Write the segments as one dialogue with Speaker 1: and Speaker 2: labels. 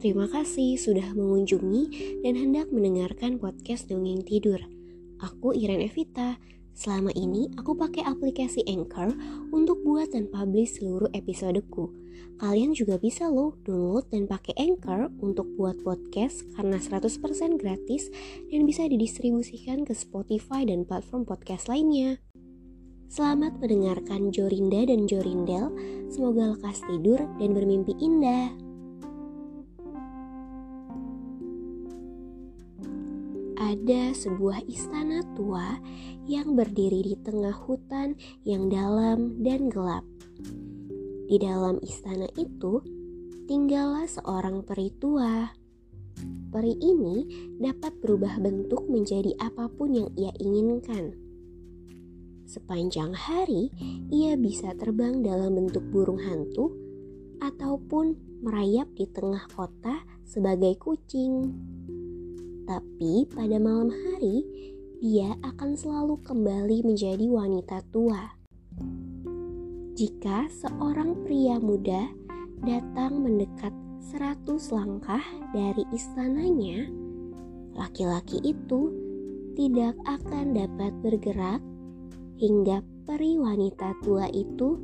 Speaker 1: terima kasih sudah mengunjungi dan hendak mendengarkan podcast Dongeng Tidur. Aku Iren Evita. Selama ini aku pakai aplikasi Anchor untuk buat dan publish seluruh episodeku. Kalian juga bisa loh download dan pakai Anchor untuk buat podcast karena 100% gratis dan bisa didistribusikan ke Spotify dan platform podcast lainnya. Selamat mendengarkan Jorinda dan Jorindel. Semoga lekas tidur dan bermimpi indah. Ada sebuah istana tua yang berdiri di tengah hutan yang dalam dan gelap. Di dalam istana itu tinggallah seorang peri tua. Peri ini dapat berubah bentuk menjadi apa pun yang ia inginkan. Sepanjang hari, ia bisa terbang dalam bentuk burung hantu ataupun merayap di tengah kota sebagai kucing. Tapi pada malam hari, dia akan selalu kembali menjadi wanita tua. Jika seorang pria muda datang mendekat seratus langkah dari istananya, laki-laki itu tidak akan dapat bergerak hingga peri wanita tua itu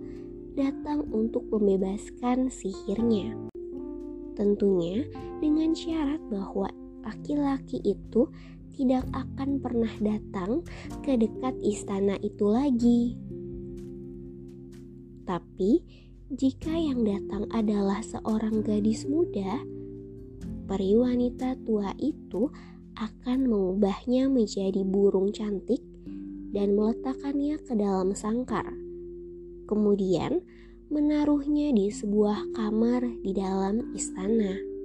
Speaker 1: datang untuk membebaskan sihirnya. Tentunya dengan syarat bahwa laki-laki itu tidak akan pernah datang ke dekat istana itu lagi. Tapi, jika yang datang adalah seorang gadis muda, peri wanita tua itu akan mengubahnya menjadi burung cantik dan meletakkannya ke dalam sangkar. Kemudian, menaruhnya di sebuah kamar di dalam istana.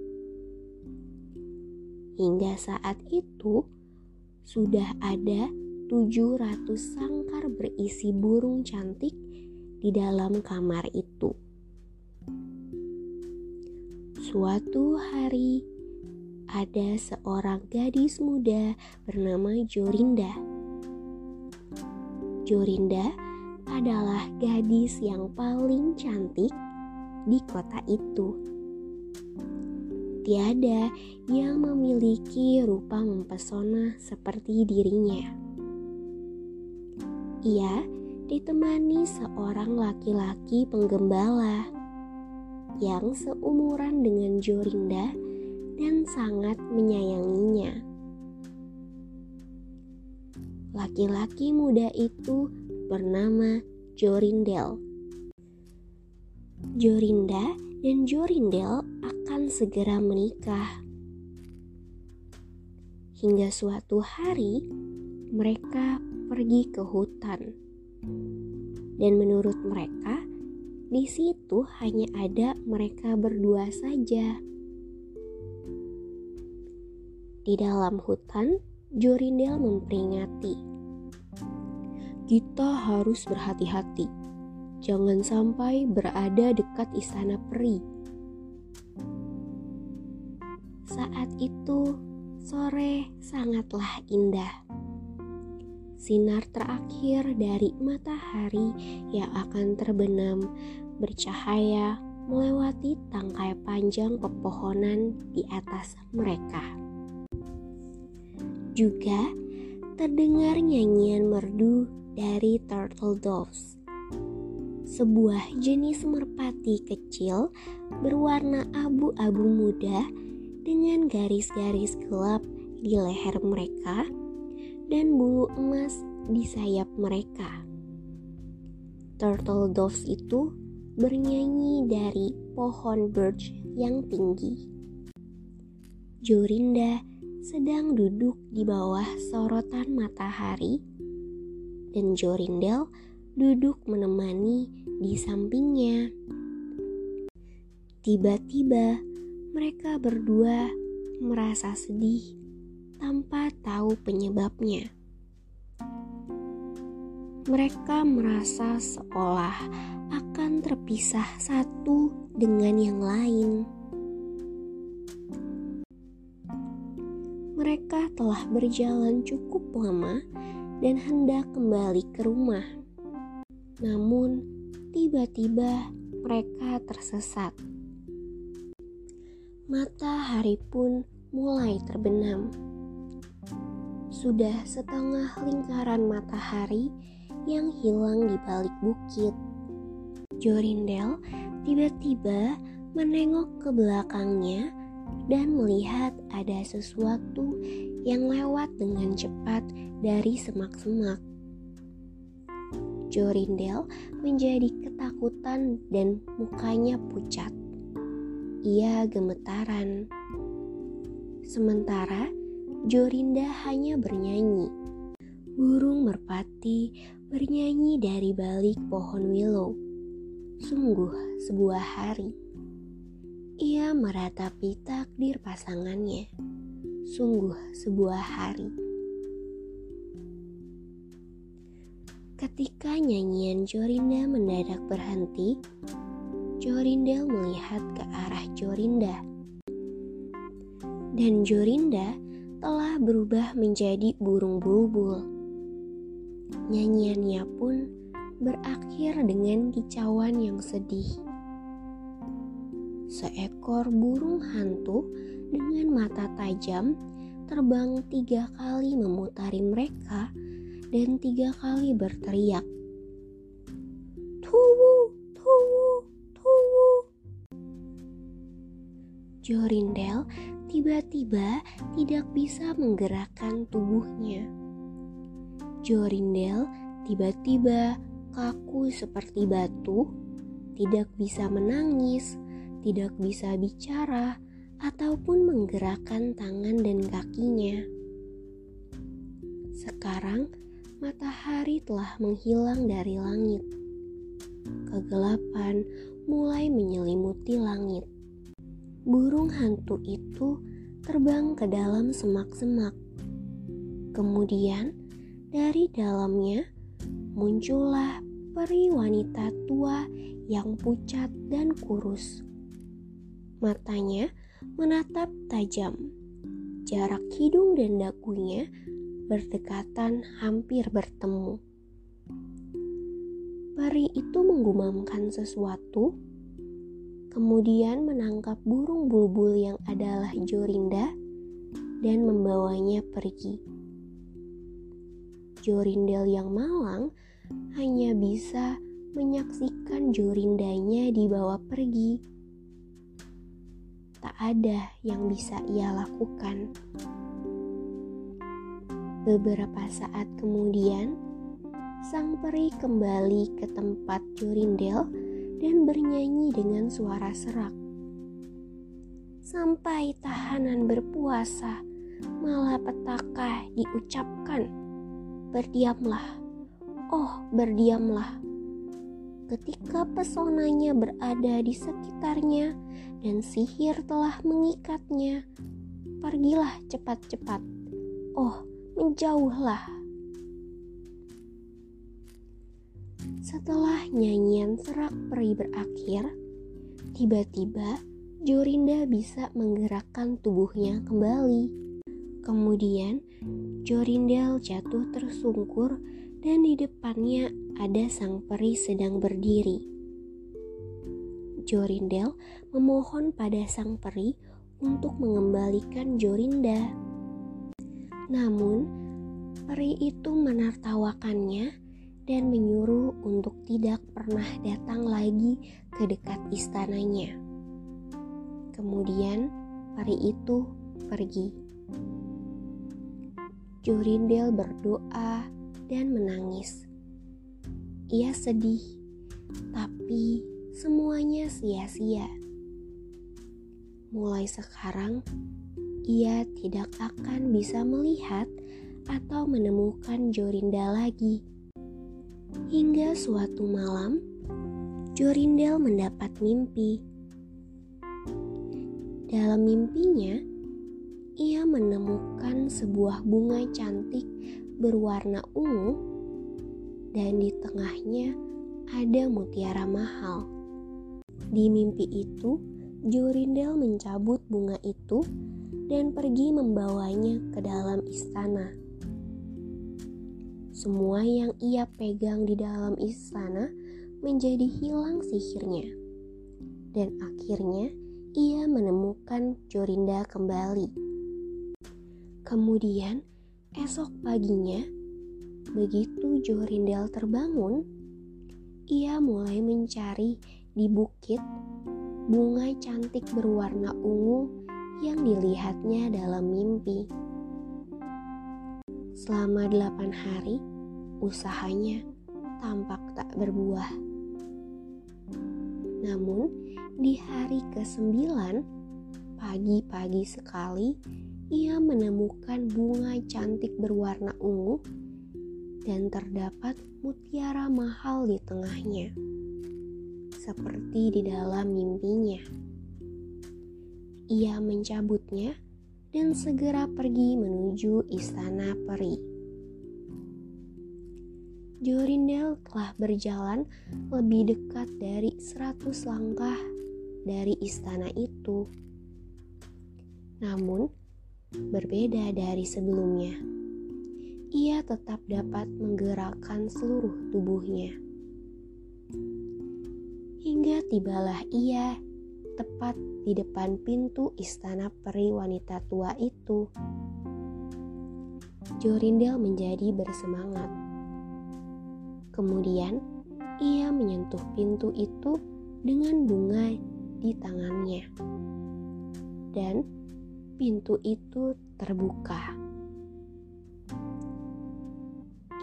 Speaker 1: Hingga saat itu sudah ada 700 sangkar berisi burung cantik di dalam kamar itu. Suatu hari ada seorang gadis muda bernama Jorinda. Jorinda adalah gadis yang paling cantik di kota itu tiada yang memiliki rupa mempesona seperti dirinya. Ia ditemani seorang laki-laki penggembala yang seumuran dengan Jorinda dan sangat menyayanginya. Laki-laki muda itu bernama Jorindel. Jorinda dan Jorindel akan segera menikah. Hingga suatu hari, mereka pergi ke hutan, dan menurut mereka, di situ hanya ada mereka berdua saja. Di dalam hutan, Jorindel memperingati, "Kita harus berhati-hati, jangan sampai berada dekat istana peri." Saat itu, sore sangatlah indah. Sinar terakhir dari matahari yang akan terbenam bercahaya melewati tangkai panjang pepohonan di atas mereka. Juga terdengar nyanyian merdu dari turtle doves, sebuah jenis merpati kecil berwarna abu-abu muda dengan garis-garis gelap di leher mereka dan bulu emas di sayap mereka. Turtle doves itu bernyanyi dari pohon birch yang tinggi. Jorinda sedang duduk di bawah sorotan matahari dan Jorindel duduk menemani di sampingnya. Tiba-tiba mereka berdua merasa sedih tanpa tahu penyebabnya. Mereka merasa seolah akan terpisah satu dengan yang lain. Mereka telah berjalan cukup lama dan hendak kembali ke rumah. Namun, tiba-tiba mereka tersesat. Matahari pun mulai terbenam. Sudah setengah lingkaran matahari yang hilang di balik bukit. Jorindel tiba-tiba menengok ke belakangnya dan melihat ada sesuatu yang lewat dengan cepat dari semak-semak. Jorindel menjadi ketakutan dan mukanya pucat. Ia gemetaran. Sementara Jorinda hanya bernyanyi. Burung merpati bernyanyi dari balik pohon willow. Sungguh sebuah hari. Ia meratapi takdir pasangannya. Sungguh sebuah hari. Ketika nyanyian Jorinda mendadak berhenti, Jorindel melihat ke arah Jorinda. Dan Jorinda telah berubah menjadi burung bulbul. Nyanyiannya pun berakhir dengan kicauan yang sedih. Seekor burung hantu dengan mata tajam terbang tiga kali memutari mereka dan tiga kali berteriak. Tuwu, tuwu, tuwu. Jorindel tiba-tiba tidak bisa menggerakkan tubuhnya. Jorindel tiba-tiba kaku seperti batu, tidak bisa menangis, tidak bisa bicara, ataupun menggerakkan tangan dan kakinya. Sekarang, matahari telah menghilang dari langit. Kegelapan mulai menyelimuti langit. Burung hantu itu terbang ke dalam semak-semak. Kemudian, dari dalamnya muncullah peri wanita tua yang pucat dan kurus. Matanya menatap tajam. Jarak hidung dan dagunya berdekatan hampir bertemu. Peri itu menggumamkan sesuatu, kemudian menangkap burung bulbul yang adalah Jorinda dan membawanya pergi. Jorindel yang malang hanya bisa menyaksikan Jorindanya dibawa pergi. Tak ada yang bisa ia lakukan. Beberapa saat kemudian, sang peri kembali ke tempat Jorindel dan bernyanyi dengan suara serak. Sampai tahanan berpuasa, malapetaka diucapkan. Berdiamlah, oh berdiamlah. Ketika pesonanya berada di sekitarnya dan sihir telah mengikatnya, pergilah cepat-cepat. Oh, menjauhlah. Setelah nyanyian serak peri berakhir, tiba-tiba Jorinda bisa menggerakkan tubuhnya kembali. Kemudian Jorindel jatuh tersungkur dan di depannya ada sang peri sedang berdiri. Jorindel memohon pada sang peri untuk mengembalikan Jorinda. Namun, peri itu menertawakannya dan menyuruh untuk tidak pernah datang lagi ke dekat istananya. Kemudian, peri itu pergi. Jorindel berdoa dan menangis. Ia sedih, tapi semuanya sia-sia. Mulai sekarang, ia tidak akan bisa melihat atau menemukan Jorinda lagi. Hingga suatu malam, Jorindel mendapat mimpi. Dalam mimpinya, ia menemukan sebuah bunga cantik berwarna ungu dan di tengahnya ada mutiara mahal. Di mimpi itu, Jorindel mencabut bunga itu dan pergi membawanya ke dalam istana. Semua yang ia pegang di dalam istana menjadi hilang sihirnya. Dan akhirnya ia menemukan Jorinda kembali. Kemudian esok paginya, begitu Jorindel terbangun, ia mulai mencari di bukit bunga cantik berwarna ungu yang dilihatnya dalam mimpi. Selama delapan hari, usahanya tampak tak berbuah. Namun, di hari ke-9, pagi-pagi sekali, ia menemukan bunga cantik berwarna ungu dan terdapat mutiara mahal di tengahnya, seperti di dalam mimpinya. Ia mencabutnya dan segera pergi menuju istana peri. Jorindel telah berjalan lebih dekat dari seratus langkah dari istana itu. Namun, berbeda dari sebelumnya. Ia tetap dapat menggerakkan seluruh tubuhnya. Hingga tibalah ia tepat di depan pintu istana peri wanita tua itu. Jorindel menjadi bersemangat. Kemudian, ia menyentuh pintu itu dengan bunga di tangannya. Dan pintu itu terbuka.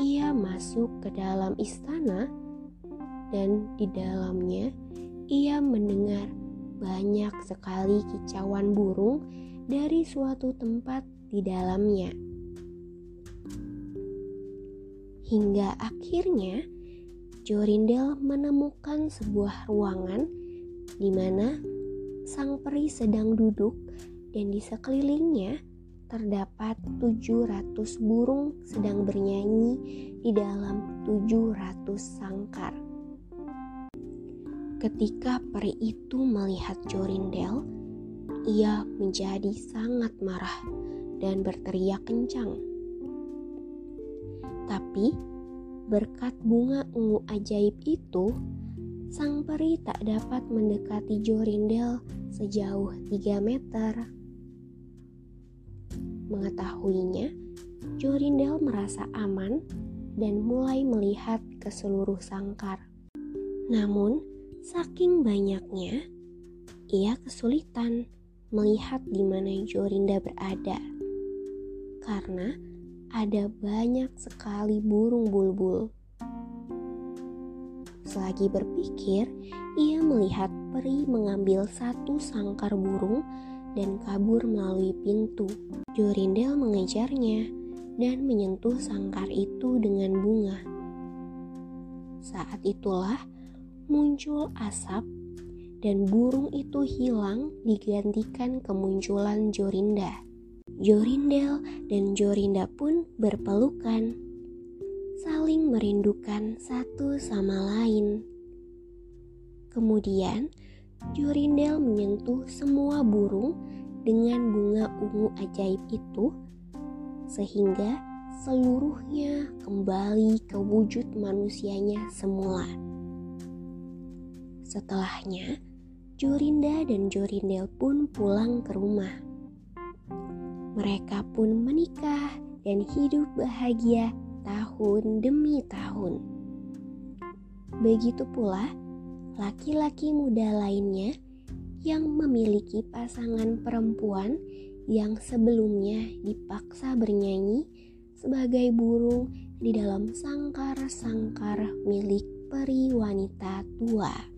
Speaker 1: Ia masuk ke dalam istana dan di dalamnya ia mendengar banyak sekali kicauan burung dari suatu tempat di dalamnya. Hingga akhirnya Jorindel menemukan sebuah ruangan di mana sang peri sedang duduk dan di sekelilingnya terdapat 700 burung sedang bernyanyi di dalam 700 sangkar. Ketika peri itu melihat Jorindel, ia menjadi sangat marah dan berteriak kencang. Tapi berkat bunga ungu ajaib itu, sang peri tak dapat mendekati Jorindel sejauh 3 meter. Mengetahuinya, Jorindel merasa aman dan mulai melihat ke seluruh sangkar. Namun, Saking banyaknya, ia kesulitan melihat di mana Jorinda berada. Karena ada banyak sekali burung bulbul. Selagi berpikir, ia melihat peri mengambil satu sangkar burung dan kabur melalui pintu. Jorindel mengejarnya dan menyentuh sangkar itu dengan bunga. Saat itulah muncul asap dan burung itu hilang digantikan kemunculan Jorinda. Jorindel dan Jorinda pun berpelukan, saling merindukan satu sama lain. Kemudian, Jorindel menyentuh semua burung dengan bunga ungu ajaib itu, sehingga seluruhnya kembali ke wujud manusianya semula. Setelahnya, Jorinda dan Jorindel pun pulang ke rumah. Mereka pun menikah dan hidup bahagia tahun demi tahun. Begitu pula laki-laki muda lainnya yang memiliki pasangan perempuan yang sebelumnya dipaksa bernyanyi sebagai burung di dalam sangkar-sangkar milik peri wanita tua.